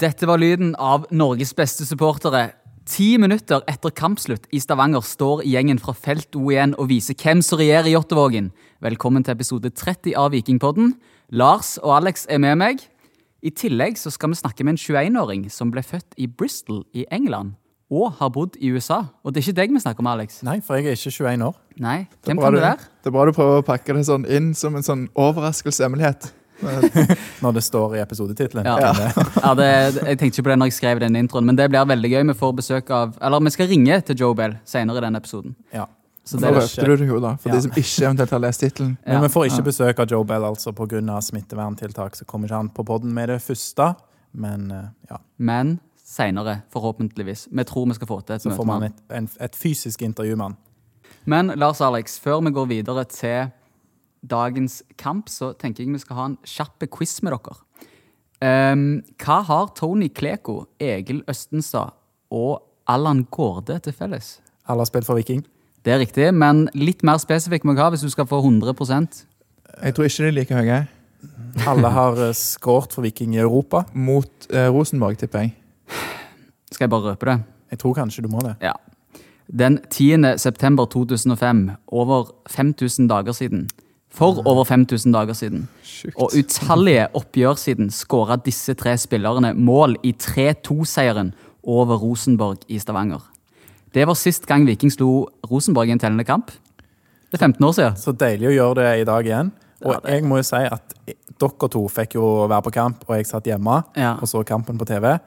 Dette var lyden av Norges beste supportere. Ti minutter etter kampslutt i Stavanger står gjengen fra Felt O igjen og viser hvem som regjerer Jåttåvågen. Velkommen til episode 30 av Vikingpodden. Lars og Alex er med meg. I tillegg så skal vi snakke med en 21-åring som ble født i Bristol i England og har bodd i USA. Og det er ikke deg vi snakker om, Alex. Nei, for jeg er ikke 21 år. Nei, Det Hvem bra kan du- være? Det er bra du prøver å pakke det sånn inn som en sånn overraskelseshemmelighet. Når det står i episodetittelen. Ja. Ja, det, jeg tenkte ikke på det når jeg skrev den introen, men det blir veldig gøy. Vi får besøk av Eller vi skal ringe til Joe Bell senere i denne episoden. Ja. Så det røpte du det jo, da, for Ja. de som ikke eventuelt har lest tittelen. Men vi får ikke besøk av Joe Bell altså pga. smitteverntiltak. Så kommer ikke han på podden med det første. Men eh, ja, Men seinere, forhåpentligvis. Vi tror vi skal få til et møte så får man et, en, et fysisk intervju med han. Men Lars Alex, før vi går videre til dagens kamp, så tenker jeg vi skal ha en kjapp quiz med dere. Um, hva har Tony Kleko, Egil Østenstad og Allan Gårde til felles? Alle har spilt for Viking. Det er riktig, men litt mer spesifikk må jeg ha hvis du skal få 100% Jeg tror ikke de er like høye. Alle har uh, skåret for Viking i Europa. Mot uh, Rosenborg, tipper jeg. Skal jeg bare røpe det? Jeg tror kanskje du må det. Ja. Den 10. september 2005, over 5000 dager siden. For over 5000 dager siden. Sjukt. Og utallige oppgjør siden skåra disse tre spillerne mål i 3-2-seieren over Rosenborg i Stavanger. Det var sist gang Viking slo Rosenborg i en tellende kamp. Det er 15 år siden. Så deilig å gjøre det i dag igjen. Og Ja, jeg må jo si at dere to fikk jo være på kamp, og jeg satt hjemme Ja. og så kampen på TV.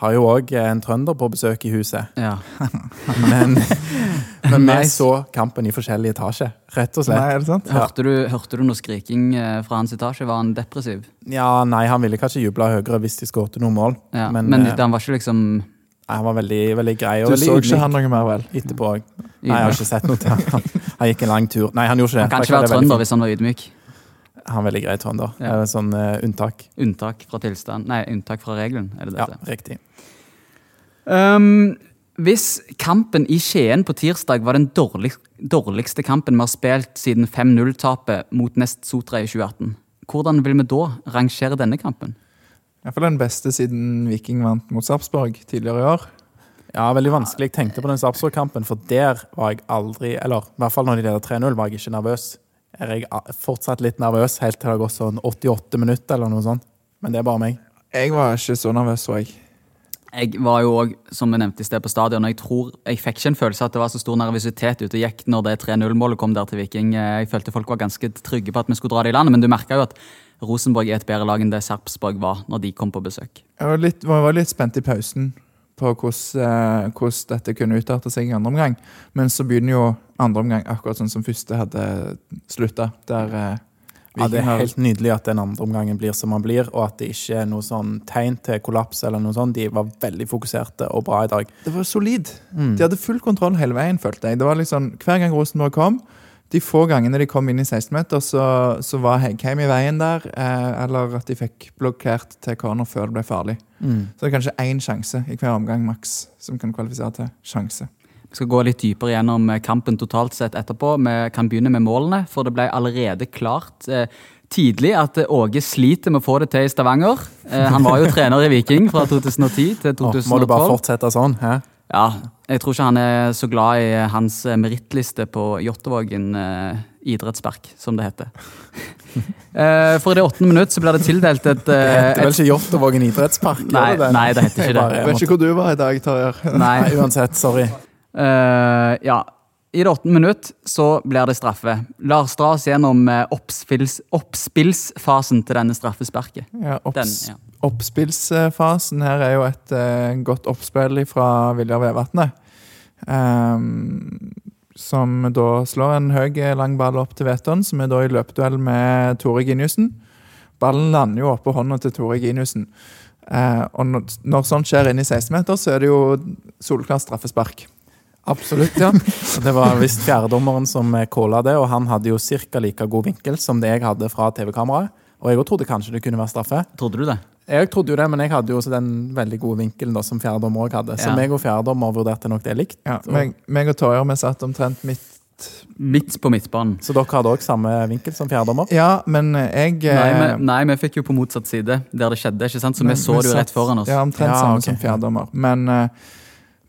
Har jo òg en trønder på besøk i huset. Ja. Men, men vi så kampen i forskjellig etasje, rett og Nei, slett. er det sant? Hørte, du, hørte du noe skriking eh, fra hans etasje? Var han depressiv? Ja, nei, han ville kanskje jubla høyere hvis de skåret noen mål. Ja. Men, Men, eh, han var ikke liksom Nei, han var veldig, veldig grei og Du veldig så ikke han noe mer, vel? etterpå òg. Nei, jeg har ikke sett noe til han. Han, gikk en lang tur. Nei, han gjorde ikke det. Han kan ikke være er trønder hvis han var ydmyk. Han er veldig grei trønder. Ja. Det er sånn uh, unntak. Unntak fra tilstand Nei, unntak fra regelen, er det Ja, riktig. Um, hvis kampen i Skien på tirsdag var den dårlig, dårligste kampen vi har spilt siden 5-0-tapet mot Nest Sotra i 2018, hvordan vil vi da rangere denne kampen? Iallfall den beste siden Viking vant mot Sarpsborg tidligere i år. Ja, veldig vanskelig. Jeg tenkte på den Sarpsborg-kampen, for der var jeg aldri Eller i hvert fall når de leder 3-0, var jeg ikke nervøs. Er jeg fortsatt litt nervøs helt til det har gått sånn 88 minutter eller noe sånt. Men det er bare meg. Jeg var ikke så nervøs, tror jeg. Jeg var jo òg, som vi nevnte i sted, på stadion, og jeg tror jeg fikk ikke en følelse at det var så stor nervøsitet ute og gikk når det 3-0-målet kom der til Viking. Jeg følte folk var ganske trygge på at vi skulle dra det i land, men du merka jo at Rosenborg er et bedre lag enn det Sarpsborg var når de kom på besøk. Jeg var litt, var var litt spent i pausen på hvordan, eh, hvordan dette kunne utarte seg i andre omgang. Men så begynner jo andre omgang akkurat sånn som første hadde slutta. Der eh, Ja, det er helt nydelig at den andre omgangen blir som den blir, og at det ikke er noe sånn tegn til kollaps eller noe sånt. De var veldig fokuserte og bra i dag. Det var solid. Mm. De hadde full kontroll hele veien, følte jeg. Det var liksom, Hver gang Rosenborg kom, de få gangene de kom inn i 16-meter, så, så var Heggheim i veien der. Eh, eller at de fikk blokkert til corner før det ble farlig. Mm. Så det er kanskje én sjanse i hver omgang maks som kan kvalifisere til sjanse. Vi skal gå litt dypere gjennom eh, kampen totalt sett etterpå. Vi kan begynne med målene, for det ble allerede klart eh, tidlig at eh, Åge sliter med å få det til i Stavanger. Eh, han var jo trener i Viking fra 2010 til 2012. må du bare fortsette sånn? Hæ? Ja, jeg tror ikke han er så glad i hans eh, merittliste på Jåttåvågen eh, idrettspark, som det heter. eh, for i det åttende minutt så blir det tildelt et, Det eh, heter vel ikke Jåttåvågen idrettspark? Nei, det nei, det heter ikke det. Bare- Jeg vet ikke hvor du var i dag, Tarjei. Nei, Nei, uansett, sorry. Eh, ja. I det åttende minutt så blir det straffe. Lars dras gjennom eh, oppspills, oppspillsfasen til denne straffesparket. Ja, Den, ja. Oppspillsfasen her er jo et uh, godt oppspill fra Viljar Vevatnet. Um, som da slår en høy, lang ball opp til Veton, som er da i løpeduell med Tore Giniussen. Ballen lander jo oppå hånda til Tore Giniussen. Uh, og når, når sånt skjer inne i 16-meter, så er det jo solklart straffespark. Absolutt, ja. Det var visst fjerdedommeren som calla det, og han hadde jo ca. like god vinkel som det jeg hadde fra TV-kameraet. Og jeg òg trodde kanskje det kunne være straffe. Trodde du det? Jeg trodde jo det, men jeg hadde jo også den veldig gode vinkelen da, som fjerdedommer òg hadde. Så Ja. meg og fjerdedommer vurderte nok det likt. Ja, meg, meg og Torjer vi satt omtrent midt Midt på midtbanen. Så dere hadde òg samme vinkel som fjerdedommer? Ja, men jeg Nei, eh, vi, nei, vi fikk jo på motsatt side, der det skjedde. ikke sant? Så men vi så det jo rett foran oss. Ja, omtrent Ja, samme okay. som fjerdedommer. Men, eh,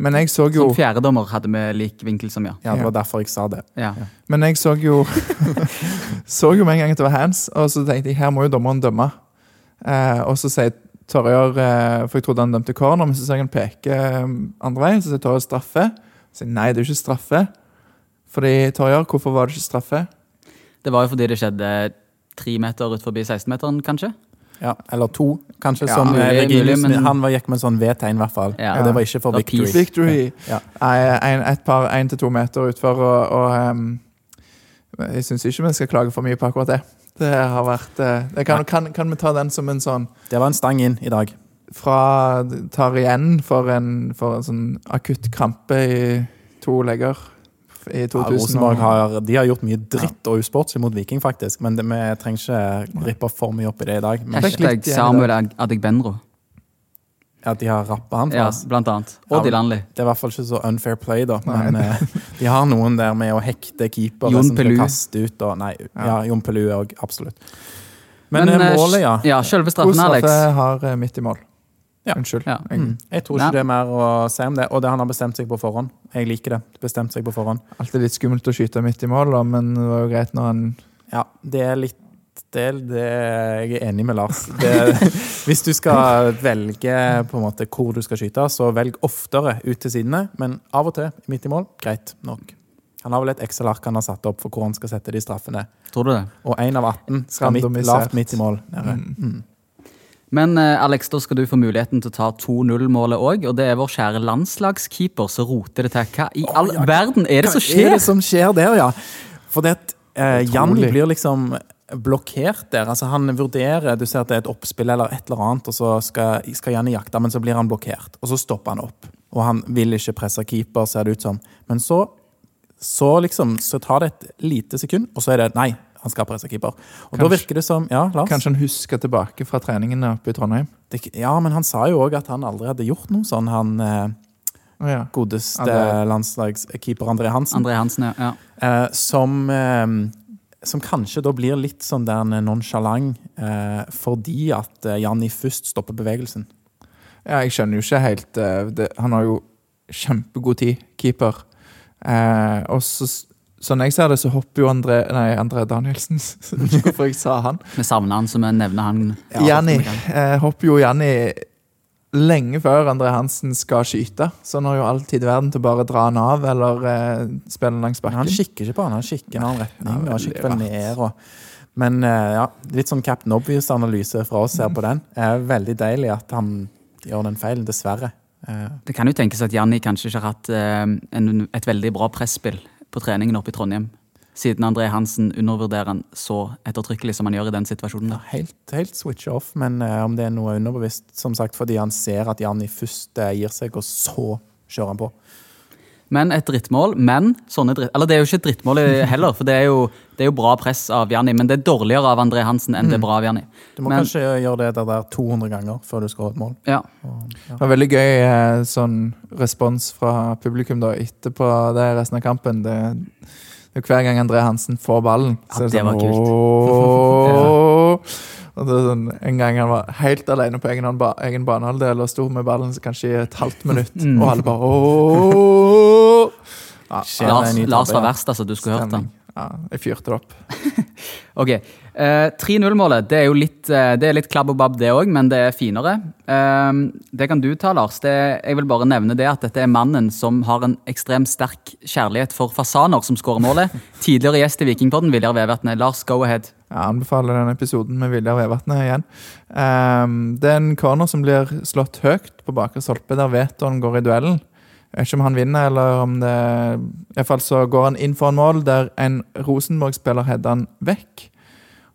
men jeg så jo Som fjerdedommer hadde vi lik vinkel som, ja. Ja, det var derfor jeg sa det. ja. Men jeg så jo Så jo med en gang at det var hands, og så tenkte jeg her må jo dommeren dømme. Eh, og så sier Torjar eh, For jeg trodde han dømte corner, men så ser jeg han peke eh, andre veien. Så sier Torjør straffe. Så sier nei, det er jo ikke straffe. Fordi Torjør, hvorfor var det ikke straffe? Det var jo fordi det skjedde tre meter ut forbi 16-meteren, kanskje. Ja, Eller to, kanskje. Ja, som mulig, mulig, men- Han var, gikk med en sånn V-tegn, i hvert fall. Ja. Og det var ikke for var victory. Victory! Ja. En, et par én til to meter utfor, og, og um, Jeg syns ikke vi skal klage for mye på akkurat det. Det har vært eh, det kan, kan, kan vi ta den som en sånn Det var en stang inn i dag. fra tar igjen for en, for en sånn akutt krampe i to legger i Ja, 2000. Rosenborg har, de har gjort mye dritt og usportslig mot Viking, faktisk. Men det, vi trenger ikke rippe for mye opp i det i dag. Men Hashtag Samuel Adegbenro. Ja, de har rappa han Ja, fra oss. blant annet. Ja, de Dilanli. Det er i hvert fall ikke så unfair play, da. Nei. Men eh, de har noen der med å hekte keepere Jon som Pelu. kaste ut. Og, nei, ja, Ja. Jon Pelu òg absolutt. Men, Men, eh, eh, målet, ja. Ja, selve straffen, Alex. straffe har midt i mål. Ja. Unnskyld. Ja. Mm. Jeg tror Nei. ikke det er mer å si om det. Og det han har bestemt seg på forhånd. Jeg liker det. Bestemt seg på forhånd. Alltid litt skummelt å skyte midt i mål, da, men det var jo greit når han Ja, det er litt det, det, Jeg er enig med Lars. Det, hvis du skal velge på en måte hvor du skal skyte, så velg oftere ut til sidene. Men av og til midt i mål, greit nok. Han har vel et Excel-ark han har satt opp for hvor han skal sette de straffene. Tror du det? Og én av 18 skal midt, lavt midt i mål. Mm. Mm. Men eh, Alex, da skal du få muligheten til å ta 2-0-målet òg. Og det er vår kjære landslagskeeper som roter det til. Hva i all ja, verden er det som skjer? Hva er det som skjer der, ja? For det at eh, Jan blir liksom blokkert der. Altså Han vurderer Du ser at det er et oppspill eller et eller annet, og så skal, skal Jan jakte, men så blir han blokkert. Og så stopper han opp. Og han vil ikke presse keeper, ser det ut som. Men så, så liksom Så tar det et lite sekund, og så er det nei. Han skal presse keeper. Og da Kanskje- virker det som Ja, Lars? Kanskje han husker tilbake fra treningene oppe i Trondheim. Det, ja, men han sa jo òg at han aldri hadde gjort noe sånn, han eh, ja. godeste landslagskeeper André Hansen. André Hansen, ja. ja. Eh, som, eh, som kanskje da blir litt sånn der nonsjalant eh, fordi at eh, Janni først stopper bevegelsen. Ja, jeg skjønner jo ikke helt eh, det, Han har jo kjempegod tid, keeper. Eh, og så, sånn jeg ser det, så hopper jo André Nei, André Danielsen. Ikke hvorfor jeg sa han. Vi savner han, så vi nevner han. Ja, Janni eh, hopper jo Janni lenge før André Hansen skal skyte. Så han har jo all tid i verden til å bare dra han av eller eh, spille langs Men han bakken. kikker ikke på han, han kikker i en annen retning. Ja, og han kikker vel ned og Men eh, ja, litt sånn Captain Obvious-analyse fra oss her på den. Eh, veldig deilig at han gjør den feilen, dessverre. Eh, Det kan jo tenkes at Janni kanskje ikke har hatt eh, en, et veldig bra presspill på treningen oppe i Trondheim. Siden André Hansen undervurderer han så ettertrykkelig som han gjør i den situasjonen. ja, helt, helt switch off, men uh, om det er noe underbevisst, som sagt, fordi han ser at Janni først første gir seg, og så kjører han på. Men et drittmål. Men sånne dritt... Eller det er jo ikke et drittmål heller, for det er, jo, det er jo bra press av Janni. Men det er dårligere av André Hansen enn det er bra av Janni. Du må Men- kanskje gjøre det der, der 200 ganger før du skårer et mål. Ja. Og, ja. Det var veldig gøy eh, sånn respons fra publikum da etterpå det resten av kampen. Det, det er hver gang André Hansen får ballen, Ja, så er det det var sånn kult. «Åh!» Og det er sånn, En gang han var helt alene på egen, ba, egen banehalvdel og sto med ballen kanskje i et halvt minutt, Mm. og alle bare «Åh!» Ja, Lars, Lars var verst, altså. Du skulle hørt stemning. han. Ja, jeg fyrte det opp. Ok, eh, 3-0-målet det er jo litt, eh, det er litt klabb og babb det òg, men det er finere. Eh, det kan du ta, Lars. Det, jeg vil bare nevne det at dette er mannen som har en ekstremt sterk kjærlighet for fasaner, som skårer målet. Tidligere gjest i Vikingpodden, Viljar Vevatnet. Lars, go ahead. Jeg anbefaler denne episoden med Viljar Vevatnet igjen. Ehm, det er en corner som blir slått høyt på bakre stolpe, der Veton går i duellen. Jeg vet ikke om han vinner, eller om det I hvert fall så går han inn for en mål der en Rosenborg-spiller header han vekk.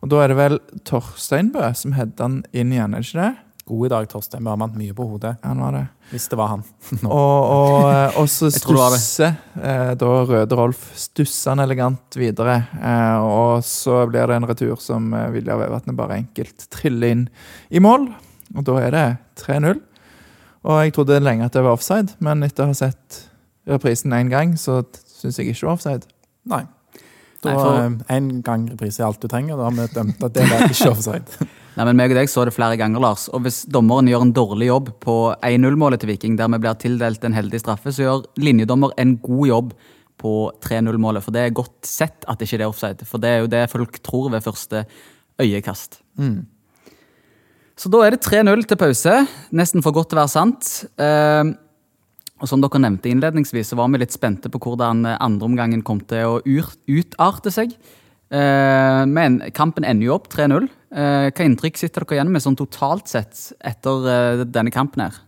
Og da er det vel Torsteinbø som header han inn igjen, er det ikke det? God i dag, Torstein. Vi har vant mye på hodet. Han var det. Hvis det var han. Og, og, eh, og så stusser eh, da Røde Rolf stusser han elegant videre. Eh, og så blir det en retur som Vilja Vevatnet bare enkelt triller inn i mål. Og da er det 3-0. Og jeg trodde lenge at det var offside, men etter å ha sett reprisen én gang, så syns jeg ikke det var offside. Nei. Da Nei, for- Én gang reprise er alt du trenger. Da har vi dømt at det var ikke offside. Nei, men meg og deg så det flere ganger, Lars. Og hvis dommeren gjør en dårlig jobb på 1-0-målet til Viking, der vi blir tildelt en heldig straffe, så gjør linjedommer en god jobb på 3-0-målet. For det er godt sett at ikke det er offside. For det er jo det folk tror ved første øyekast. Så da er det 3-0 til pause. Nesten for godt til å være sant. Eh, og som dere nevnte innledningsvis, så var vi litt spente på hvordan eh, andreomgangen kom til å utarte seg. Eh, men kampen ender jo opp 3-0. Eh, hva inntrykk sitter dere igjen med sånn totalt sett etter eh, denne kampen her?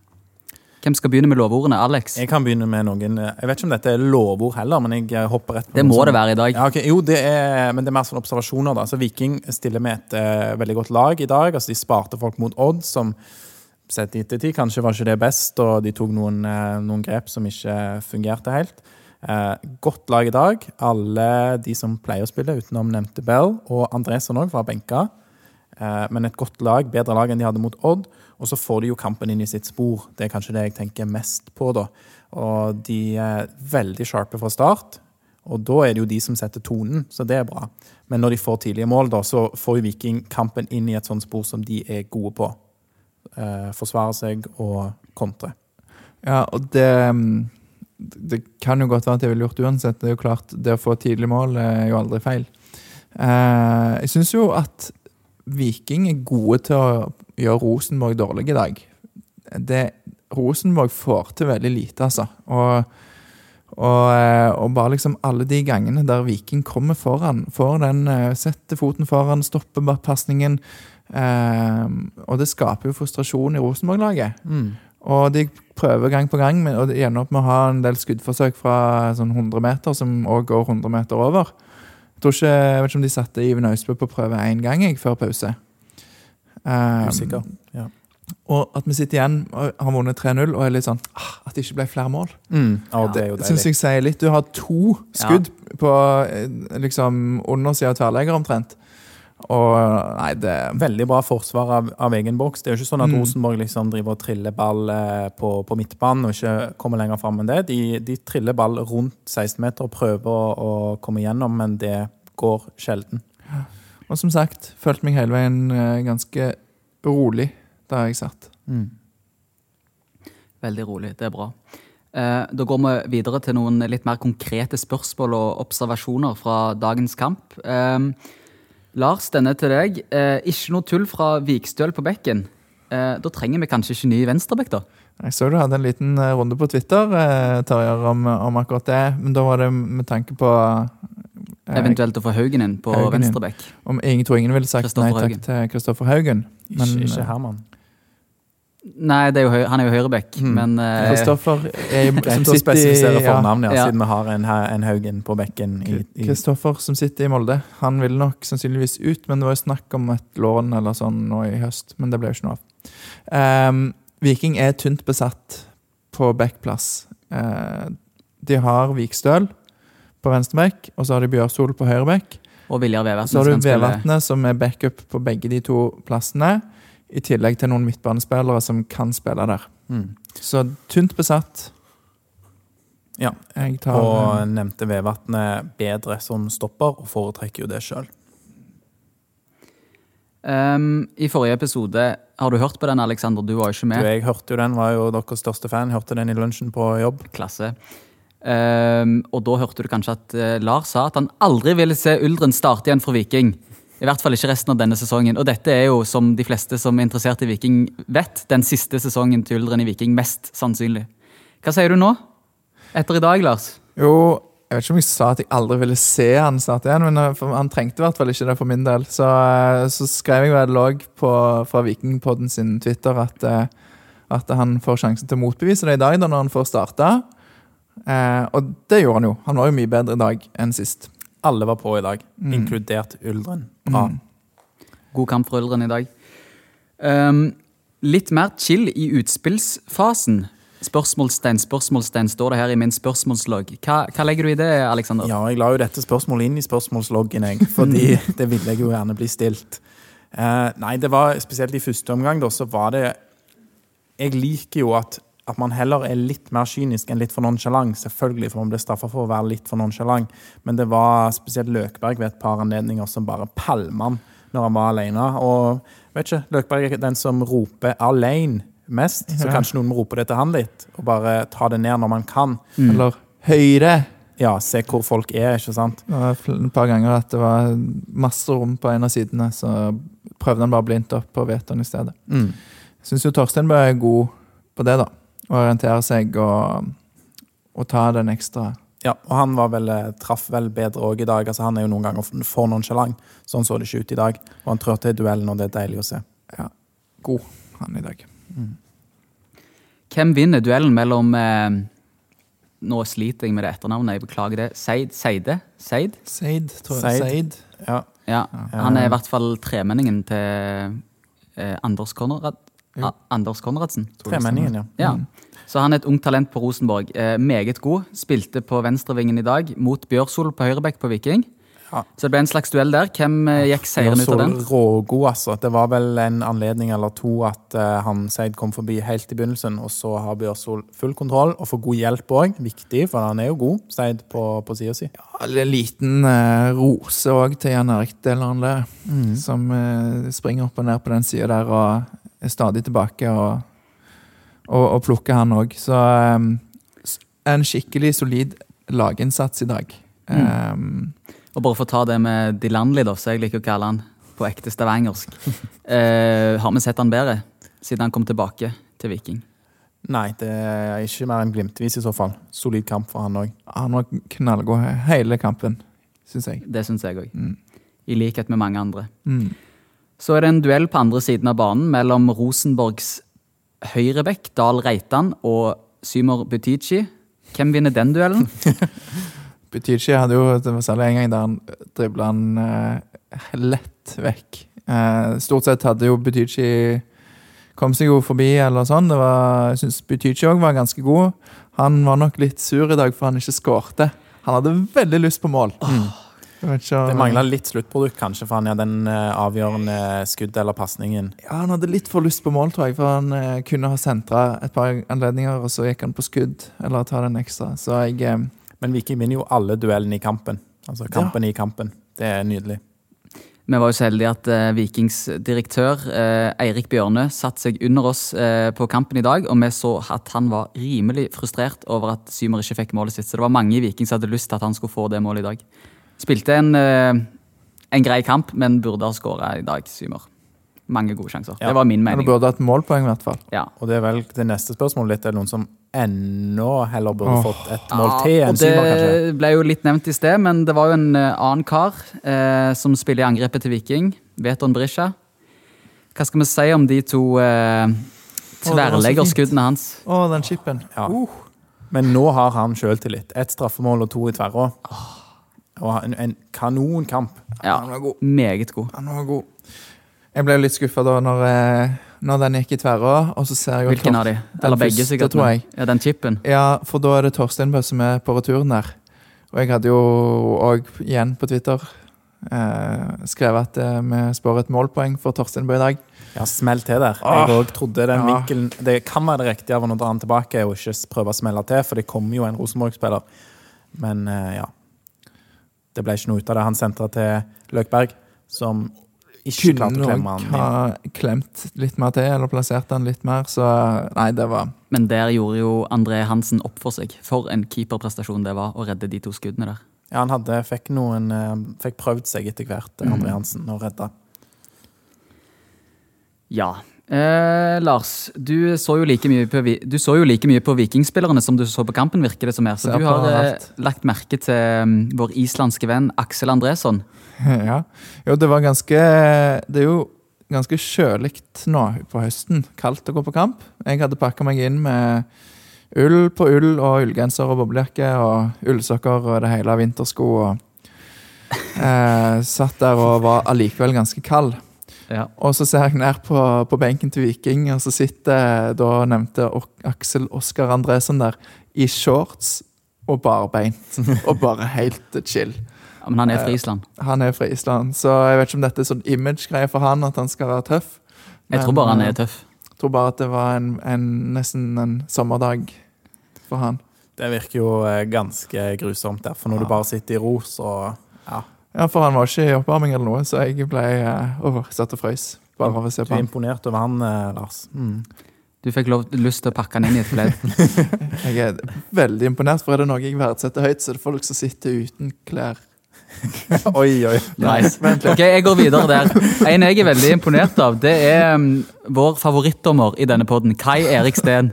Hvem skal begynne med lovordene? Alex? Jeg kan begynne med noen eh, Jeg vet ikke om dette er lovord heller, men jeg eh, hopper rett på Det må sånn. det være i dag. Ja, okay. Jo, det er, men det er mer sånn observasjoner. da. Så Viking stiller med et uh, veldig godt lag i dag. altså De sparte folk mot Odd, som sett i ettertid kanskje var ikke det best, og de tok noen, uh, noen grep som ikke fungerte helt. Uh, godt lag i dag. Alle de som pleier å spille, utenom nevnte Bell, og Andresen òg, fra benka. Men et godt lag, bedre lag enn de hadde mot Odd. Og så får de jo kampen inn i sitt spor. Det er kanskje det jeg tenker mest på, da. Og de er veldig sharpe fra start. Og da er det jo de som setter tonen, så det er bra. Men når de får tidlige mål, da, så får jo Viking kampen inn i et sånt spor som de er gode på. Eh, forsvare seg og kontre. Ja, og det mm, Det kan jo godt være at jeg ville gjort uansett. Det er jo klart, det å få tidlig mål er jo aldri feil. Eh, jeg syns jo at Viking er gode til å gjøre Rosenborg dårlig i dag. Det, Rosenborg får til veldig lite, altså. Og, og, eh, og bare liksom alle de gangene der Viking kommer foran, får den, eh, setter foten foran, stopper bare pasningen. Eh, og det skaper jo frustrasjon i Rosenborg-laget. Og de prøver gang på gang, men- og de ender opp med å ha en del skuddforsøk fra sånn 100 meter, som òg går 100 meter over. Jeg, tror ikke, jeg vet ikke om de satte Iven Austbø på prøve én gang jeg, før pause. Um, Usikker. Ja. og at vi sitter igjen og har vunnet 3-0 og er litt sånn ah, At det ikke ble flere mål. Og det er jo Det syns jeg sier litt. Du har to skudd på eh, liksom undersida av tverrlegger omtrent. Og nei, det Veldig bra forsvar av, av egen boks. Det er jo ikke sånn at Mm. Rosenborg liksom driver og triller ball eh, på, på midtbanen og ikke kommer lenger fram enn det. De, de triller ball rundt 16 meter og prøver å, å komme gjennom, men det går sjelden. Og som sagt, følte meg hele veien eh, ganske rolig der jeg satt. Veldig rolig, det er bra. Eh, da går vi videre til noen litt mer konkrete spørsmål og observasjoner fra dagens kamp. Eh, Lars, denne til deg. Eh, ikke noe tull fra Vikstøl på bekken. Eh, da trenger vi kanskje ikke ny venstrebekk, da? Jeg så du hadde en liten eh, runde på Twitter eh, Tarjei, om, om akkurat det, men da var det med tanke på eh, Eventuelt å få Haugen inn på venstrebekk. Om ingen tror ingen ville sagt nei takk til Kristoffer Haugen. Men ikke ikke Herman. Nei, det er jo, han er jo høyreback, Mm. men eh, Kristoffer er som sitter i fornavnet, ja, Ja. siden vi har en, en Haugen på bekken. Kristoffer som sitter i Molde. Han ville nok sannsynligvis ut, men det var jo snakk om et lån eller sånn nå i høst. Men det ble jo ikke noe av. Um, Viking er tynt besatt på backplass. Uh, de har Vikstøl på venstreback, og så har de Bjørsol på høyreback. Og Viljar Vevatnet. Så har du som Vevatnet, som er backup på begge de to plassene. I tillegg til noen midtbanespillere som kan spille der. mm. Så tynt besatt. Ja. Jeg tar Og eh, nevnte Vevatnet bedre som stopper, og foretrekker jo det sjøl. Um, I forrige episode, har du hørt på den, Alexander? Du var jo ikke med. Jeg hørte jo den, var jo deres største fan. Hørte den i lunsjen på jobb. klasse. Um, og da hørte du kanskje at uh, Lars sa at han aldri ville se Uldren starte igjen for Viking. I hvert fall ikke resten av denne sesongen. Og dette er jo, som de fleste som er interessert i Viking vet, den siste sesongen til Uldren i Viking, mest sannsynlig. Hva sier du nå? Etter i dag, Lars? Jo, jeg vet ikke om jeg sa at jeg aldri ville se han starte igjen, men eh, han trengte i hvert fall ikke det for min del. Så, eh, så skrev jeg vel òg fra Vikingpodden sin Twitter at, eh, at han får sjansen til å motbevise det i dag, da når han får starta. Eh, og det gjorde han jo. Han var jo mye bedre i dag enn sist. Alle var på i dag, Mm. inkludert Uldren. Bra. Mm. God kamp for Uldren i dag. Um, litt mer chill i utspillsfasen. Spørsmålstegn, spørsmålstegn, står det her i min spørsmålslogg. Hva, hva legger du i det, Alexander? Ja, jeg la jo dette spørsmålet inn i spørsmålsloggen, jeg, fordi det ville jeg jo gjerne bli stilt. Uh, nei, det var spesielt i første omgang, da, så var det Jeg liker jo at at man heller er litt mer kynisk enn litt for nonchalant. Selvfølgelig for man blir straffa for å være litt for nonchalant, men det var spesielt Løkberg ved et par anledninger som bare palma han når han var alene. Og vet ikke, Løkberg er den som roper 'alene' mest, så Ja. kanskje noen må rope det til han litt, og bare ta det ned når man kan. Eller høyre. Ja, se hvor folk er, ikke sant? Det var et par ganger at det var masse rom på en av sidene, så prøvde han bare blindt opp på Veton i stedet. Mm. Syns jo Torstein Bø er god på det, da. Å orientere seg og, og ta den ekstra. Ja, og han var vel, eh, traff vel bedre òg i dag. Altså, han er jo noen ganger for- nonsjalant. Sånn så det ikke ut i dag. Og han trør til i duellen, og det er deilig å se. Ja, God, han i dag. Hvem vinner duellen mellom eh, Nå sliter jeg med det etternavnet, jeg beklager det. Seid? Seide? Seid? Seid, tror jeg. Seid. Ja. Ja. Han er i hvert fall tremenningen til eh, Anders, Konrad, Ja. Anders Konradsen. Tremenningen, ja. Ja. Mm. Så han er et ungt talent på Rosenborg. Eh, meget god. Spilte på venstrevingen i dag mot Bjørsol på høyrebekk på Viking. Ja. Så det ble en slags duell der. Hvem eh, gikk seieren ut av den? Rågod, altså. Det var vel en anledning eller to at uh, han Seid kom forbi helt i begynnelsen, og så har Bjørsol full kontroll og får god hjelp òg. Viktig, for han er jo god, Seid, på, på sida si. En liten uh, rose òg til Jan Erik Delandle, som uh, springer opp og ned på den sida der og er stadig tilbake og, og, og plukke han òg. Så um, en skikkelig solid laginnsats i dag. Eh, Og bare for å ta det med Dilandli, da, som jeg liker å kalle han på ekte stavangersk. uh, har vi sett han bedre siden han kom tilbake til Viking? Nei, det er ikke mer enn glimtvis i så fall. Solid kamp for han òg. han var knallgod hele kampen, syns jeg. Det syns jeg òg. Mm. I likhet med mange andre. Mm. Så er det en duell på andre siden av banen mellom Rosenborgs høyrebekk Dahl Reitan og Symor Butichi. Hvem vinner den duellen? Butichi hadde jo særlig en gang der han dribla han eh, lett vekk. Eh, stort sett hadde jo Butichi kom seg jo forbi, eller sånn. Det var, jeg syns Butichi òg var ganske god. Han var nok litt sur i dag for han ikke skårte. Han hadde veldig lyst på mål. Om- Det mangla litt sluttprodukt, kanskje, for han hadde den eh, avgjørende skudd eller pasningen. Ja, Han hadde litt for lyst på mål, tror jeg, for han eh, kunne ha sentra et par anledninger, og så gikk han på skudd, eller ta den ekstra. Så jeg eh, Men Viking vinner jo alle duellene i kampen. Altså kampen i kampen. Det er nydelig. Vi var jo så heldige at eh, Vikings direktør eh, Eirik Bjørne satte seg under oss eh, på kampen i dag, og vi så at han var rimelig frustrert over at Symer ikke fikk målet sitt. Så det var mange i Viking som hadde lyst til at han skulle få det målet i dag. Spilte en, eh, en grei kamp, men burde ha skåra i dag, Symer. Mange gode sjanser. Ja. Det var min mening. mening. burde hatt målpoeng, i hvert fall. Ja. Og det er vel det neste spørsmålet litt. Er det noen som ennå heller burde oh. fått et mål til ja, enn Symer, kanskje? Det ble jo litt nevnt i sted, men det var jo en eh, annen kar eh, som spiller i angrepet til Viking. Veton Brisja. Hva skal vi si om de to eh, tverrleggerskuddene hans? Å, den chipen. Ja. Uh. Men nå har han sjøltillit. Ett straffemål og to i tverrå. Og en, en kanonkamp. Ja, Han var god. meget god. Han var god. Jeg ble litt skuffa da når, eh, når den gikk i tverra. og så ser jeg jo Hvilken av de? Den Eller begge, første, sikkert. tror jeg. Ja, Den chipen. Ja, for da er det Torstein Bø som er på returen der. Og jeg hadde jo òg igjen på Twitter eh, skrevet at eh, vi spår et målpoeng for Torstein Bø i dag. Ja, smell til der. Åh. Jeg òg trodde den Ja. vinkelen Det kan være det riktige av å dra den tilbake og ikke prøve å smelle til, for det kommer jo en Rosenborg-spiller. Men eh, ja. Det ble ikke noe ut av det. Han sentra til Løkberg, som ikke klarte å klemme han. han Kunne ha klemt litt mer til, eller plassert han litt mer, så nei, det var Men der gjorde jo André Hansen opp for seg. For en keeperprestasjon det var å redde de to skuddene der. Ja, han hadde, fikk, noen, eh, fikk prøvd seg etter hvert, Mm. André Hansen, og redda. Ja. Eh, Lars, du så, like på, du så jo like mye på vikingspillerne som du så på kampen, virker det som her. Så du har eh, lagt merke til mm, vår islandske venn Aksel Andresson. Ja. Jo, det var ganske Det er jo ganske kjølig nå på høsten. Kaldt å gå på kamp. Jeg hadde pakka meg inn med ull på ull og ullgenser og boblejakke og ullsokker og det hele vintersko. og eh, Satt der og var allikevel ganske kald. Ja. Og så ser jeg ned på, på benken til Viking, og så sitter da nevnte Aksel Oskar Andresen der i shorts og barbeint. Og bare helt chill. Ja, men han er fra Island. Han er fra Island, så jeg vet ikke om dette er sånn image-greie for han, at han skal være tøff. Jeg tror bare han eh, er tøff. Jeg tror bare at det var en, en, nesten en sommerdag for han. Det virker jo eh, ganske grusomt, der, for når Ja. du bare sitter i ro, så ja. Ja, for han var ikke i oppvarming eller noe, så jeg ble uh, satt og frøys. Bare av å se Du på er han. imponert over han, eh, Lars. Mm. Du fikk lov, lyst til å pakke den inn i et pledd. Jeg er veldig imponert, for er det noe jeg verdsetter høyt, så er det folk som sitter uten klær. oi, oi. Nice. Ok, Jeg går videre der. En jeg er veldig imponert av, det er um, vår favorittdommer i denne podden, Kai Erik Steen.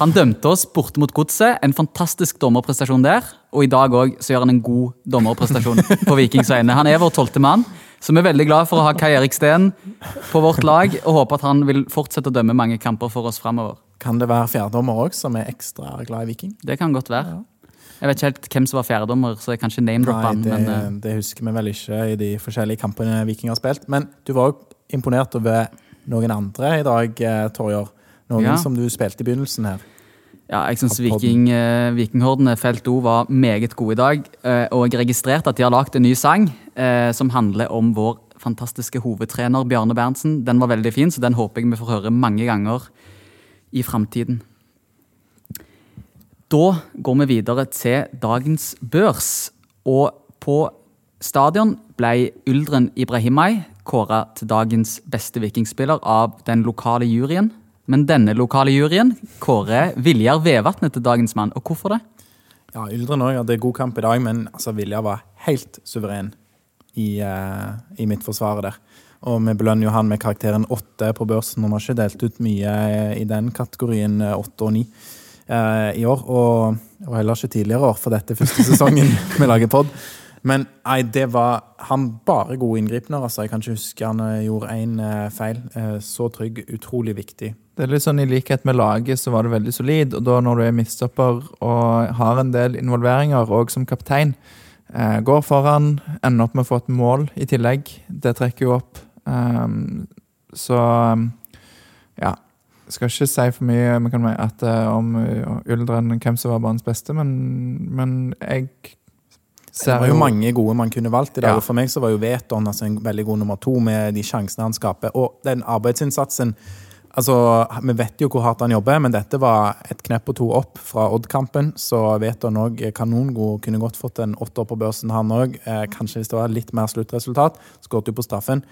Han dømte oss borte mot Godset. En fantastisk dommerprestasjon der. Og i dag òg gjør han en god dommerprestasjon på Vikings vegne. Han er vår tolvte mann, så vi er veldig glad for å ha Kai Erik Steen på vårt lag, og håper at han vil fortsette å dømme mange kamper for oss framover. Kan det være fjerdommer òg, som er ekstra glad i Viking? Det kan godt være. Jeg vet ikke helt hvem som var fjerdedommer, så jeg kan ikke name-droppe han. det, Men, eh, det husker vi vel ikke i de forskjellige kampene Viking har spilt. Men du var òg imponert over noen andre i dag, eh, Torjer. Noen Ja. som du spilte i begynnelsen her. Ja, jeg syns. Viking, eh, Vikinghordene felt O var meget gode i dag. Eh, og jeg registrerte at de har lagd en ny sang eh, som handler om vår fantastiske hovedtrener Bjarne Berntsen. Den var veldig fin, så den håper jeg vi får høre mange ganger i framtiden. Da går vi videre til dagens børs. Og på stadion ble Uldren Ibrahimai kåra til dagens beste vikingspiller av den lokale juryen. Men denne lokale juryen kårer Viljar Vevatnet til dagens mann. Og hvorfor det? Ja, Yldren òg hadde god kamp i dag, men altså, Viljar var helt suveren i, uh, i midtforsvaret der. Og vi belønner jo han med karakteren åtte på børsen. Og vi har ikke delt ut mye eh, i den kategorien eh, åtte og ni eh, i år. Og, og heller ikke tidligere år, for dette første sesongen vi lager pod. Men nei, det var han bare gode inngripener. Altså. Jeg kan ikke huske han eh, gjorde én feil. Eh, så trygg, utrolig viktig. Det er litt sånn I likhet med laget så var det veldig solid. og da Når du er midtstopper og har en del involveringer, og som kaptein, eh, går foran, ender opp med å få et mål i tillegg. Det trekker jo opp. Um, så um, ja. Skal ikke si for mye men kan, at, uh, om uh, Uldren hvem som var banens beste, men, men jeg Det var jo mange gode man kunne valgt i dag. Ja. For meg så var jo Veton altså en veldig god nummer to med de sjansene han skaper. Og den arbeidsinnsatsen altså Vi vet jo hvor hardt han jobber, men dette var et knepp og to opp fra Odd-kampen. Så vet han òg kanongod. Kunne godt fått en åtter på børsen, han òg. Eh, kanskje hvis det var litt mer sluttresultat. Skåret jo på straffen.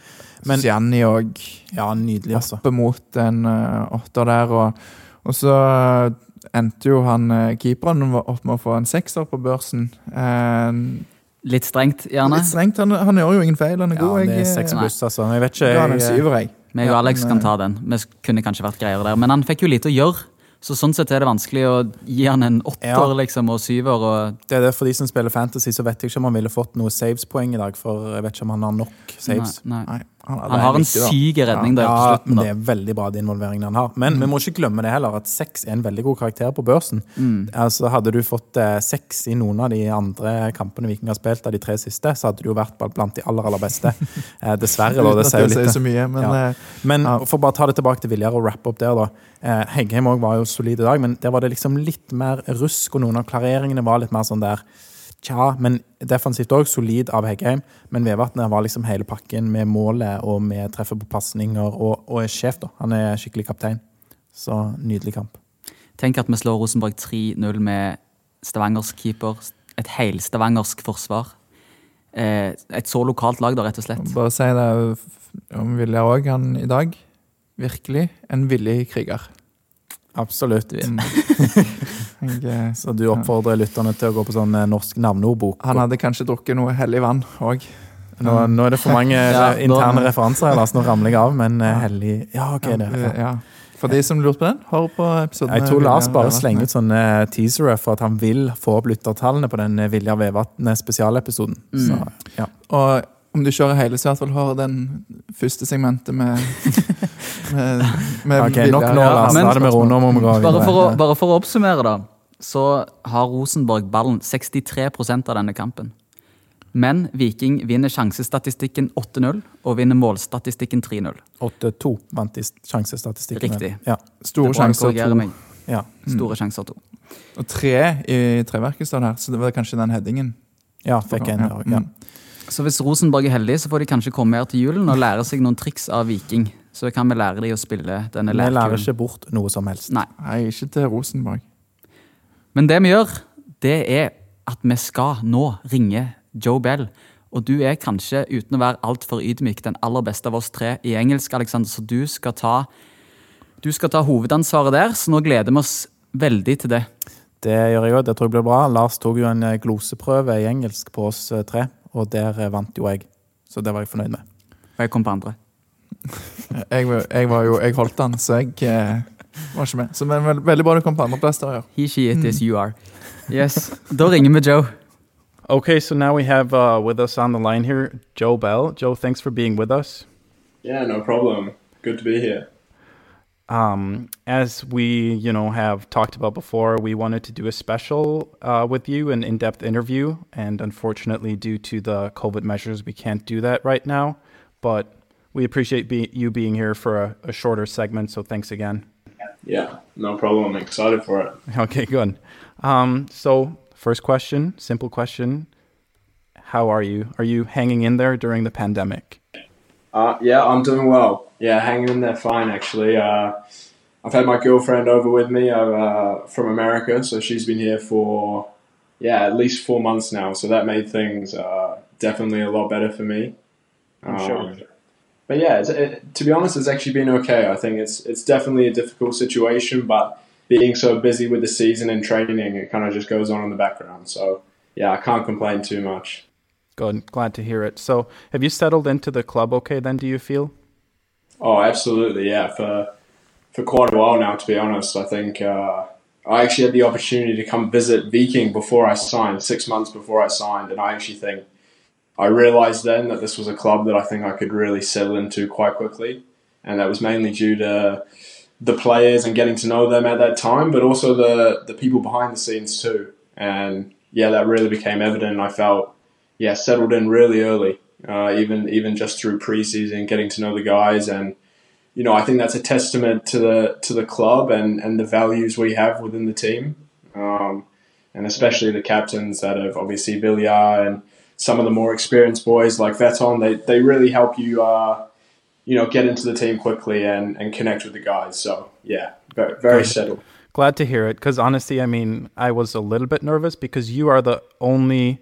Men Gianni òg ja, nydelig, altså. oppe mot en uh, åtter der. Og, og så uh, endte jo han uh, keeperen opp med å få en sekser på børsen. Uh, Litt strengt, gjerne. litt strengt. Han, han gjør jo ingen feil, han er Ja, god. det er seks pluss, altså. Jeg vet ikke Jeg, jeg, jeg. Meg og Alex kan ta den. Vi kunne kanskje vært greiere der. Men han fikk jo lite å gjøre. Så sånn sett er det vanskelig å gi han en åtter Ja. liksom, og syver. Og Det er det for de som spiller Fantasy, så vet jeg ikke om han ville fått noe saves-poeng i dag. For jeg vet ikke om han har nok saves. Nei, nei. Nei, han, Han har en syk redning der på Ja, Da. det er veldig bra, de involveringene han har. Men vi må ikke glemme det heller, at seks er en veldig god karakter på børsen. Mm. Altså, hadde du fått eh, seks i noen av de andre kampene Viking har spilt av de tre siste, så hadde du jo vært blant de aller, aller beste. Eh, dessverre, da. Det sier jo litt. så mye, men Ja. eh, Men Ja. for bare å ta det tilbake til Viljar og rappe opp der, da. Eh, Heggheim òg var jo solid i dag, men der var det liksom litt mer rusk, og noen av klareringene var litt mer sånn der Tja, men defensivt òg solid av Heggheim. Men Vevatnet var liksom hele pakken med målet og med treffet på pasninger, og, og er sjef, da. Han er skikkelig kaptein. Så nydelig kamp. Tenk at vi slår Rosenborg 3-0 med Stavangers keeper. Et helstavangersk forsvar. Eh, et så lokalt lag, da, rett og slett. bare si det om Vilja òg, han i dag. Virkelig en villig kriger. Absolutt. Jeg, eh, Så du oppfordrer lytterne til å gå på sånn eh, norsk navneordbok? han hadde kanskje drukket noe hellig vann òg. Nå, nå er det for mange Ja, eh, interne da- referanser Jeg Lars. Nå ramler jeg av, men ja. hellig Ja, OK, det. Ja. Ja. For de som lurte på den, hør på episoden. Jeg tror Lars bare slenger ut sånne teasere for at han vil få opp lyttertallene på den Vilja Viljar Vevatnet spesialepisoden. Mm. Så, ja. Og om du kjører hele, så i hvert fall har den første segmentet med, med, med Ok, nok nå, Ja, Lars. er det med ro. om må Bare for, å, bare for å oppsummere, da, så har Rosenborg ballen 63% av denne kampen. Men Viking vinner sjansestatistikken 8-0 og vinner målstatistikken 3-0. 8-2 vant de sjansestatistikken. Riktig. Ja. Store sjanser. 2. Ja. Store sjanser to. og tre i treverket står det her, så det var kanskje den headingen. ja, fikk en. Ja. Ja. Så hvis Rosenborg er heldig, så får de kanskje komme her til julen og lære seg noen triks av Viking. så kan vi lære dem å spille denne lærkulen. Vi lærer ikke bort noe som helst. Nei. Nei, ikke til Rosenborg. Men det vi gjør, det er at vi skal nå ringe Joe Bell. Og du er kanskje, uten å være altfor ydmyk, den aller beste av oss tre i engelsk, Alexander, så du skal ta, du skal ta hovedansvaret der. Så nå gleder vi oss veldig til det. Det gjør jeg òg. Det tror jeg blir bra. Lars tok jo en gloseprøve i engelsk på oss eh, tre, og der eh, vant jo jeg. Så det var jeg fornøyd med. Og jeg kom på andre. Jeg, var- jeg var jo Jeg holdt den, så jeg eh, var ikke med. Så men, veld- veldig bra du kom på andreplass der, ja. He, she, it is, you are. Yes. Da ringer vi Joe. Okay, so now we have uh, with us on the line here Joe Bell. Joe, thanks for being with us. Yeah, no problem. Good to be here. Um, as we, you know, have talked about before, we wanted to do a special uh, with you, an in-depth interview, and unfortunately, due to the COVID measures, we can't do that right now. But we appreciate be- you being here for a, a shorter segment, so thanks again. Yeah, no problem. I'm excited for it. Okay, good. Um, so, first question, simple question: How are you? Are you hanging in there during the pandemic? Uh, yeah, I'm doing well. Yeah, hanging in there fine actually. Uh, I've had my girlfriend over with me uh, from America, so she's been here for yeah at least four months now. So that made things uh, definitely a lot better for me. I'm sure. Um, But yeah, it, to be honest, it's actually been okay. I think it's it's definitely a difficult situation, but being so busy with the season and training, it kind of just goes on in the background. So yeah, I can't complain too much. Good. Glad to hear it. So, have you settled into the club okay then, do you feel? Oh, absolutely, yeah. For for quite a while now, to be honest, I think uh, I actually had the opportunity to come visit Viking before I signed, six months before I signed, and I actually think I realised then that this was a club that I think I could really settle into quite quickly, and that was mainly due to the players and getting to know them at that time, but also the the people behind the scenes too. And yeah, that really became evident. I felt yeah settled in really early, uh, even even just through preseason, getting to know the guys, and you know I think that's a testament to the to the club and and the values we have within the team, um, and especially the captains that have obviously Villar and some of the more experienced boys like Veton. They they really help you. Uh, you know, get into the team quickly and, and connect with the guys. So yeah, very, very settled. Glad to hear it. Because honestly, I mean, I was a little bit nervous because you are the only,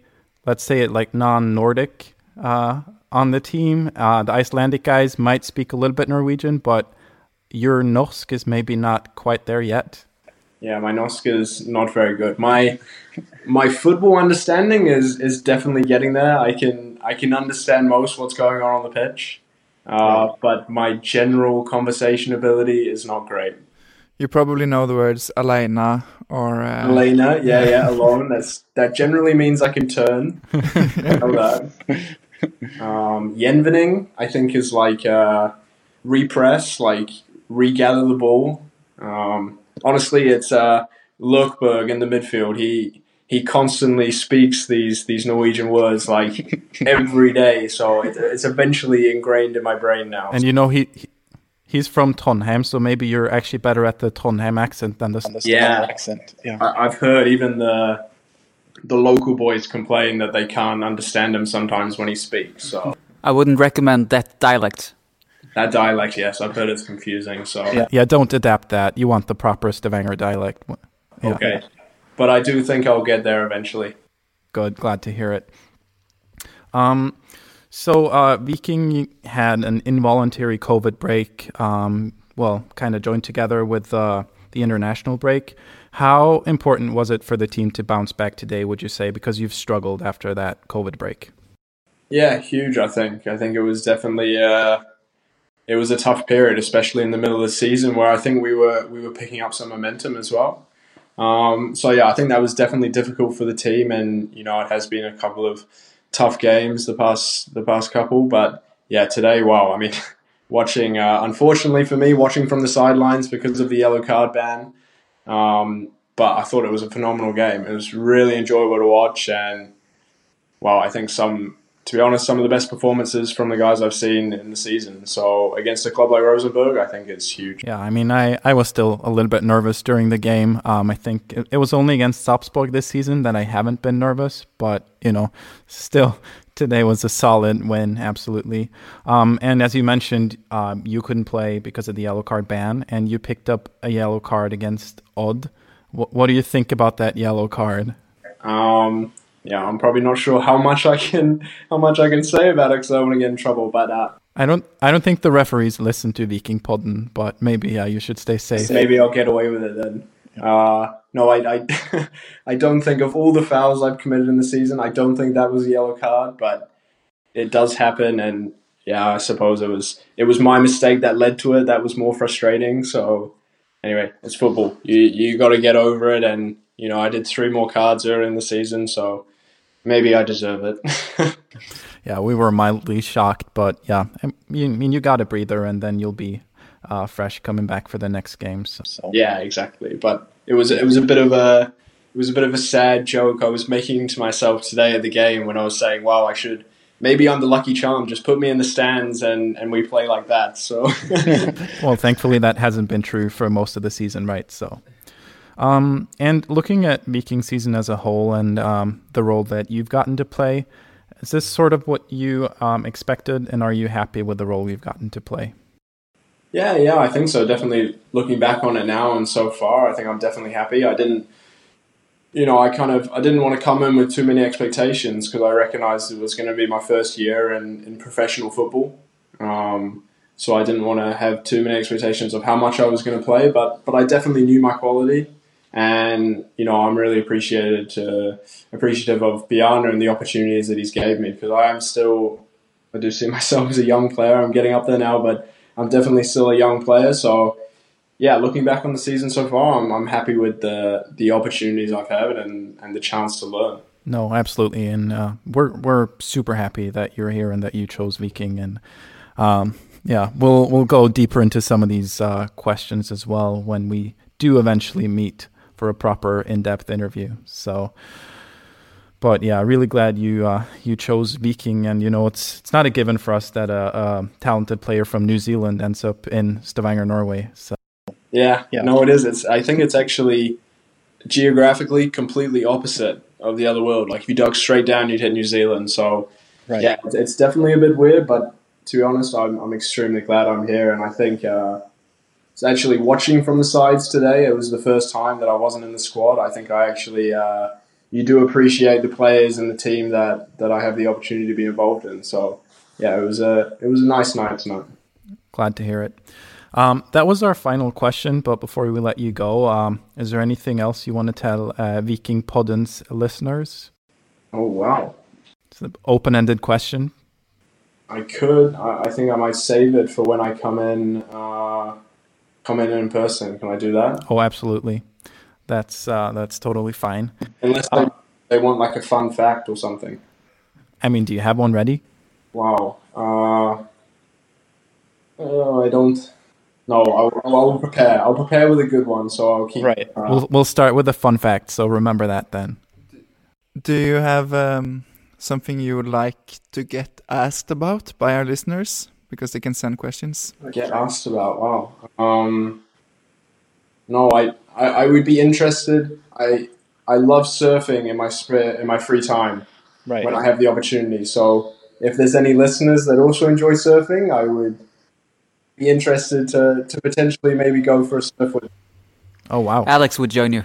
let's say it like non-Nordic uh, on the team. Uh, the Icelandic guys might speak a little bit Norwegian, but your norsk is maybe not quite there yet. Yeah, my norsk is not very good. My my football understanding is is definitely getting there. I can I can understand most what's going on on the pitch, uh, but my general conversation ability is not great. You probably know the words Alena or uh, Elena, yeah, yeah, alone. That's that generally means I can turn. know that. Um, Yenvening, I think, is like uh, repress, like regather the ball. Um, honestly, it's uh, Lurkberg in the midfield. He he constantly speaks these these Norwegian words like every day, so it, it's eventually ingrained in my brain now. And you know, he, he he's from Trondheim, so maybe you're actually better at the Trondheim accent than the, the Yeah. accent. Yeah. I, I've heard even the the local boys complain that they can't understand him sometimes when he speaks. So I wouldn't recommend that dialect. that dialect, yes, I've heard it's confusing. So Yeah. Yeah, don't adapt that. You want the proper Stavanger dialect. Yeah. okay, but I do think I'll get there eventually. Good. Glad to hear it. Um, so uh, Viking had an involuntary COVID break. Um, well, kind of joined together with uh, the international break. How important was it for the team to bounce back today? Would you say because you've struggled after that COVID break? Yeah, huge. I think. I think it was definitely. Uh, it was a tough period, especially in the middle of the season, where I think we were we were picking up some momentum as well. Um, so yeah, I think that was definitely difficult for the team, and you know it has been a couple of tough games the past the past couple. But yeah, today, wow! I mean, watching uh, unfortunately for me, watching from the sidelines because of the yellow card ban. Um, but I thought it was a phenomenal game. It was really enjoyable to watch, and wow, I think some to be honest, some of the best performances from the guys I've seen in the season. So against a club like Rosenborg, I think it's huge. Yeah, I mean, I, I was still a little bit nervous during the game. Um, I think it, it was only against Salzburg this season that I haven't been nervous, but you know, still today was a solid win, absolutely. Um, and as you mentioned, um, you couldn't play because of the yellow card ban, and you picked up a yellow card against Odd. What, what do you think about that yellow card? Um, yeah, I'm probably not sure how much I can how much I can say about it because I don't want to get in trouble. But uh, I don't. I don't think the referees listen to Viking Podden, but maybe yeah, you should stay safe. maybe I'll get away with it then. Uh, no, I, I, I don't think of all the fouls I've committed in the season. I don't think that was a yellow card, but it does happen, and yeah, I suppose it was it was my mistake that led to it. That was more frustrating. So anyway, it's football. You you got to get over it, and you know I did three more cards early in the season, so maybe I deserve it. yeah, we were mildly shocked, but yeah, I mean you got a breather, and then you'll be uh, fresh coming back for the next games. So. Yeah, exactly. But it was it was a bit of a it was a bit of a sad joke I was making to myself today at the game when I was saying, "Wow, I should." Maybe I'm the lucky charm. Just put me in the stands and, and we play like that. So, well, thankfully that hasn't been true for most of the season, right? So, um, and looking at Viking season as a whole and um, the role that you've gotten to play, is this sort of what you um, expected, and are you happy with the role you've gotten to play? Yeah, yeah, I think so. Definitely looking back on it now and so far, I think I'm definitely happy. I didn't, you know, I kind of I didn't want to come in with too many expectations because I recognized it was going to be my first year in, in professional football. Um, so I didn't want to have too many expectations of how much I was going to play, but but I definitely knew my quality, and you know I'm really appreciated to, appreciative of Bjarne and the opportunities that he's gave me because I am still I do see myself as a young player. I'm getting up there now, but I'm definitely still a young player. So, yeah, looking back on the season so far, I'm, I'm happy with the the opportunities I've had and, and the chance to learn. No, absolutely, and uh, we're we're super happy that you're here and that you chose Viking, and um, yeah, we'll we'll go deeper into some of these uh, questions as well when we do eventually meet for a proper in-depth interview. So, but yeah, really glad you uh, you chose Viking, and you know it's it's not a given for us that a, a, talented player from New Zealand ends up in Stavanger, Norway. So yeah, yeah, no, it is. It's I think it's actually geographically completely opposite of the other world. Like if you dug straight down, you'd hit New Zealand. So right. yeah, it's definitely a bit weird, but to be honest, I'm I'm extremely glad I'm here, and I think. Uh, it's actually watching from the sides today. It was the first time that I wasn't in the squad. I think I actually uh, you do appreciate the players and the team that, that I have the opportunity to be involved in. So yeah, it was a it was a nice night tonight. Glad to hear it. Um, that was our final question, but before we let you go, um, is there anything else you want to tell uh, Viking Podden's listeners? Oh wow, it's an open-ended question. I could. I, I, think I might save it for when I come in. Uh, come in in person. Can I do that? Oh, absolutely that's uh, that's totally fine. Unless they, uh, they want like a fun fact or something. I mean, do you have one ready? Wow. Uh, uh, I don't. No, I'll, I'll, prepare. I'll prepare with a good one, so I'll keep. Right. Uh, we'll we'll start with a fun fact. So remember that then. Do you have um, something you would like to get asked about by our listeners because they can send questions? Get asked about. Wow. Um, no, I, I, I would be interested. I I love surfing in my spare in my free time right. when I have the opportunity. So if there's any listeners that also enjoy surfing, I would be interested to, to potentially maybe go for a surf with. Oh wow! Alex would join you.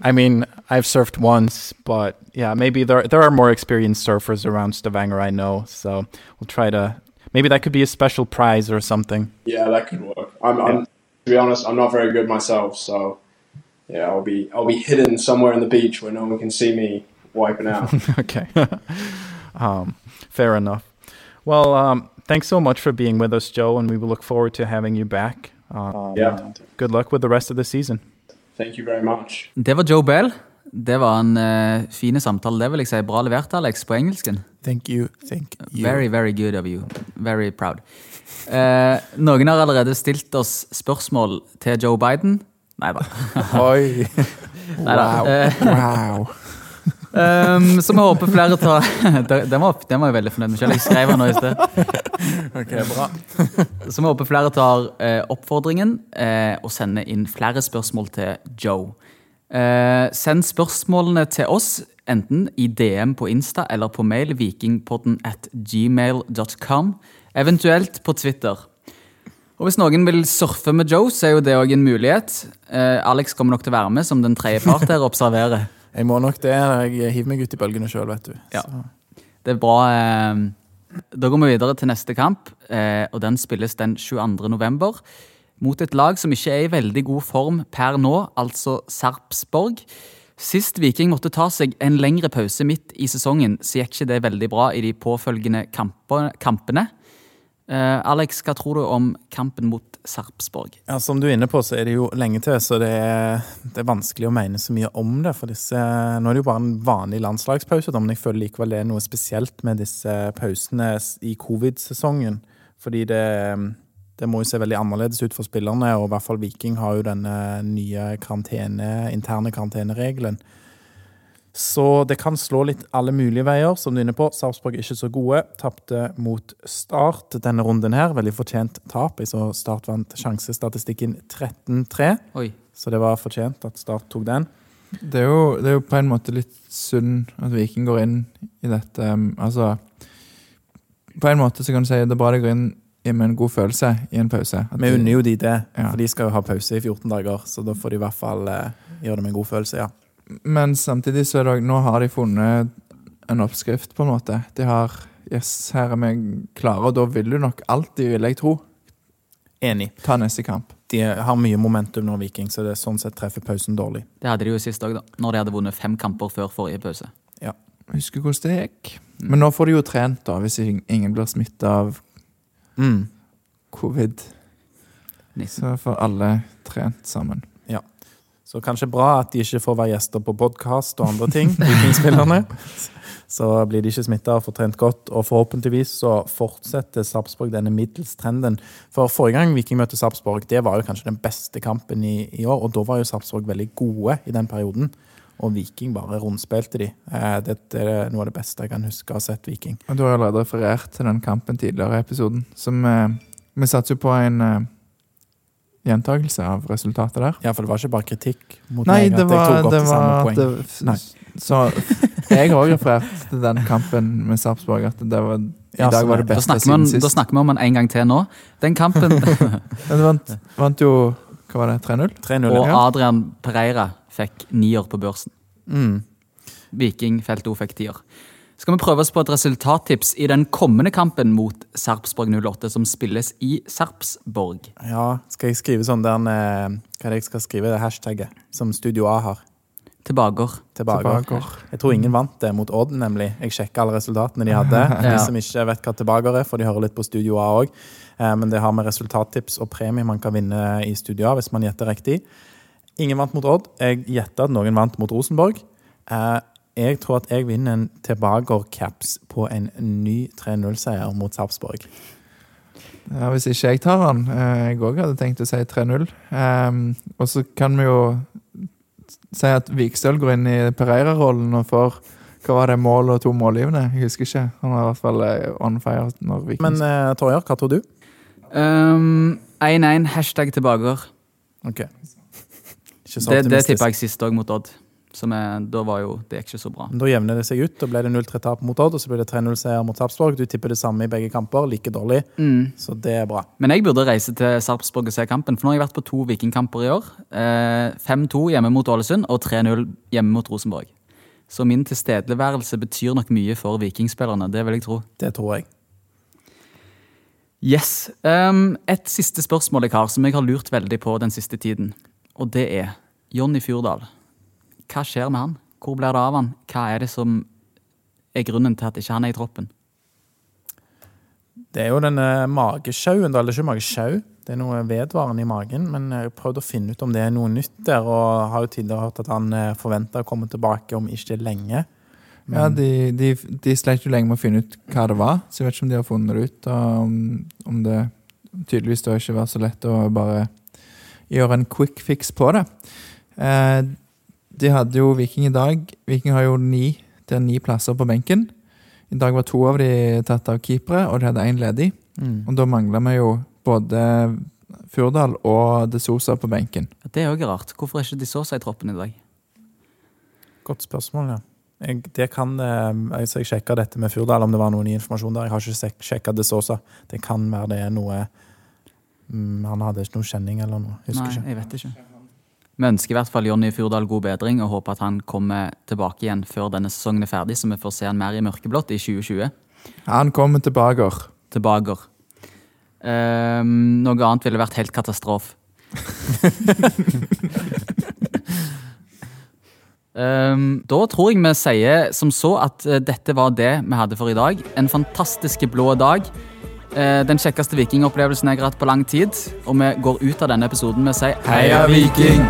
I mean, I've surfed once, but yeah, maybe there there are more experienced surfers around Stavanger. I know, so we'll try to. Maybe that could be a special prize or something. Yeah, that could work. I'm, yeah. I'm to be honest, I'm not very good myself, so yeah, I'll be I'll be hidden somewhere in the beach where no one can see me wiping out. okay, um, fair enough. Well, um, thanks so much for being with us, Joe, and we will look forward to having you back. Um, yeah. Good luck with the rest of the season. Thank you very much. Det var Joe Bell. Det var en uh, fine samtale. Det vil jeg si. Bra levert, Alex, på engelsken. Thank you. Thank you. Very, very good of you. Very proud. Uh, noen har allerede stilt oss spørsmål til Joe Biden. Nei da. Oi. Neida. Wow. Eh, wow. Um, så vi håper flere tar Den var, den var jeg veldig fornøyd med selv. Jeg skrev den nå i sted. Okay, bra. så vi håper flere tar uh, oppfordringen uh, og sender inn flere spørsmål til Joe. Eh, send spørsmålene til oss enten i DM på Insta eller på mail vikingpodden at gmail.com, eventuelt på Twitter. Og Hvis noen vil surfe med Joe, så er jo det òg en mulighet. Eh, Alex kommer nok til å være med som den tredje part her og observere. Jeg må nok det. Jeg hiver meg ut i bølgene sjøl, vet du. Ja. Så. Det er bra. Eh, da går vi videre til neste kamp, eh, og den spilles den 22. november. Mot et lag som ikke er i veldig god form per nå, altså Sarpsborg. Sist Viking måtte ta seg en lengre pause midt i sesongen, så gikk ikke det veldig bra i de påfølgende kampene. Uh, Alex, hva tror du om kampen mot Sarpsborg? Ja, Som du er inne på, så er det jo lenge til, så det er, det er vanskelig å mene så mye om det. for disse, Nå er det jo bare en vanlig landslagspause, men jeg føler likevel det er noe spesielt med disse pausene i covid-sesongen. Fordi det, det må jo se veldig annerledes ut for spillerne, og i hvert fall Viking har jo denne nye karantene, interne karanteneregelen. Så det kan slå litt alle mulige veier, som du er inne på. Sarpsborg er ikke så gode. Tapte mot Start denne runden her. Veldig fortjent tap. Jeg så Start vant sjansestatistikken 13-3, så det var fortjent at Start tok den. Det er, jo, det er jo på en måte litt synd at Viking går inn i dette. um, Altså På en måte så kan du si det er bra de går inn med en god følelse i en pause. At Vi unner jo de det, Ja. for de skal jo ha pause i 14 dager. Så da får de i hvert fall eh, gjøre det med en god følelse, ja. Men samtidig så er det nå har de funnet en oppskrift, på en måte. De har Yes, her er vi klare, og da vil du nok alltid, vil jeg tro, Enig. ta neste kamp. De har mye momentum nå, Viking, så det er sånn sett treffer pausen dårlig. Det hadde de jo sist òg, da. Når de hadde vunnet fem kamper før forrige pause. Ja. husker hvordan det gikk. Men nå får de jo trent, da, hvis ingen blir smitta av Mm. covid. Så får alle trent sammen. Ja. Så kanskje bra at de ikke får være gjester på podkast og andre ting, vikingspillerne. Så blir de ikke smitta og får trent godt, og forhåpentligvis så fortsetter Sarpsborg denne middelstrenden. For forrige gang Viking møtte Sarpsborg, det var jo kanskje den beste kampen i, i år, og da var jo Sarpsborg veldig gode i den perioden. Og Viking bare rundspilte de. Eh, Dette er noe av det beste jeg kan huske å ha sett Viking. Og Du har allerede referert til den kampen tidligere i episoden. Som, eh, vi satser jo på en eh, gjentakelse av resultatet der. Ja, for det var ikke bare kritikk mot Nei, meg det at jeg tok opp det til samme var poeng. det, Nei. Så jeg har referert til den kampen med Sarpsborg. At det var, i dag var det det. Da beste siden sist. om, da snakker vi om den en gang til nå. Den kampen Men vant, vant jo Hva var det? 3-0? 3-0. Og. Adrian Pereira fikk nier på børsen. Mm. Viking Felt O fikk tier. Skal vi prøve oss på et resultattips i den kommende kampen mot Sarpsborg 08, som spilles i Sarpsborg? ja, skal jeg skrive sånn der eh, Hva er det jeg skal skrive? Det hashtagget som Studio A har. Tilbaker. Tilbaker. Jeg tror ingen vant det mot Odd, nemlig. Jeg sjekka alle resultatene de hadde. De som ikke vet hva tilbaker er, for de hører litt på Studio A òg. Men det har med resultattips og premie man kan vinne i Studio A hvis man gjetter riktig. Ingen vant mot Odd. Jeg gjetta at noen vant mot Rosenborg. Eh, Jeg tror at jeg vinner en tilbaker-caps på en ny 3-0-seier mot Sarpsborg. Ja, hvis ikke jeg tar den. eh, Jeg òg hadde tenkt å si 3-0. Um, og så kan vi jo si at Vikstøl går inn i Pereira-rollen og får hva var det, mål og to målgivende? Jeg husker ikke. Han var i hvert fall eh, on fire når Viking Men uh, Torjar, hva tror du? Um, 1-1, hashtag tilbaker. Ok. Ikke så Det, det tippa jeg sist òg mot Odd. Som er, da var jo Det gikk ikke så bra. Da jevner det seg ut. Da ble det 0-3-tap mot Odd, og så ble det 3-0-seier mot Sarpsborg. Du tipper det samme i begge kamper. Like dårlig, Mm. så det er bra. Men jeg burde reise til Sarpsborg og se kampen, for nå har jeg vært på to Vikingkamper i år. Eh, 5-2 hjemme mot Ålesund og 3-0 hjemme mot Rosenborg. Så min tilstedeværelse betyr nok mye for vikingspillerne. Det vil jeg tro. Det tror jeg. Yes. Um, et siste spørsmål jeg har, som jeg har lurt veldig på den siste tiden. Og det er Jonny Fjordal. Hva skjer med han? Hvor blir det av han? Hva er det som er grunnen til at ikke han er i troppen? Det er jo denne magesjauen, eller ikke magesjau. Det er noe vedvarende i magen, men jeg har prøvd å finne ut om det er noe nytt der, og har jo tidligere hørt at han forventer å komme tilbake om ikke lenge. Ja, de, de, de sleit jo lenge med å finne ut hva det var, så jeg vet ikke om de har funnet det ut. Og om, om det tydeligvis da ikke var så lett å bare gjøre en quick fix på det. Eh, de hadde jo Viking i dag. Viking har jo ni, det er ni plasser på benken. I dag var to av de tatt av keepere, og de hadde én ledig. Mm. Og da mangla vi jo både Furdal og De Sosa på benken. Det er òg rart. Hvorfor er ikke de Sosa i troppen i dag? Godt spørsmål, ja. Jeg, det kan, eh, altså jeg sjekka dette med Furdal, om det var noen ny informasjon der. Jeg har ikke sjekka De så. Det kan være det er noe mm, Han hadde ikke noe kjenning eller noe. Husker Nei, ikke. jeg vet ikke. Vi ønsker i hvert fall Jonny Furdal god bedring og håper at han kommer tilbake igjen før denne sesongen er ferdig, så vi får se han mer i mørkeblått i 2020. Han kommer tilbake. Tilbake. Um, noe annet ville vært helt katastrofe. Um, da tror jeg vi sier som så at eh, dette var det vi hadde for i dag. En fantastisk blå dag. Eh, den kjekkeste vikingopplevelsen jeg har hatt på lang tid. Og vi går ut av denne episoden med å si Heia Viking!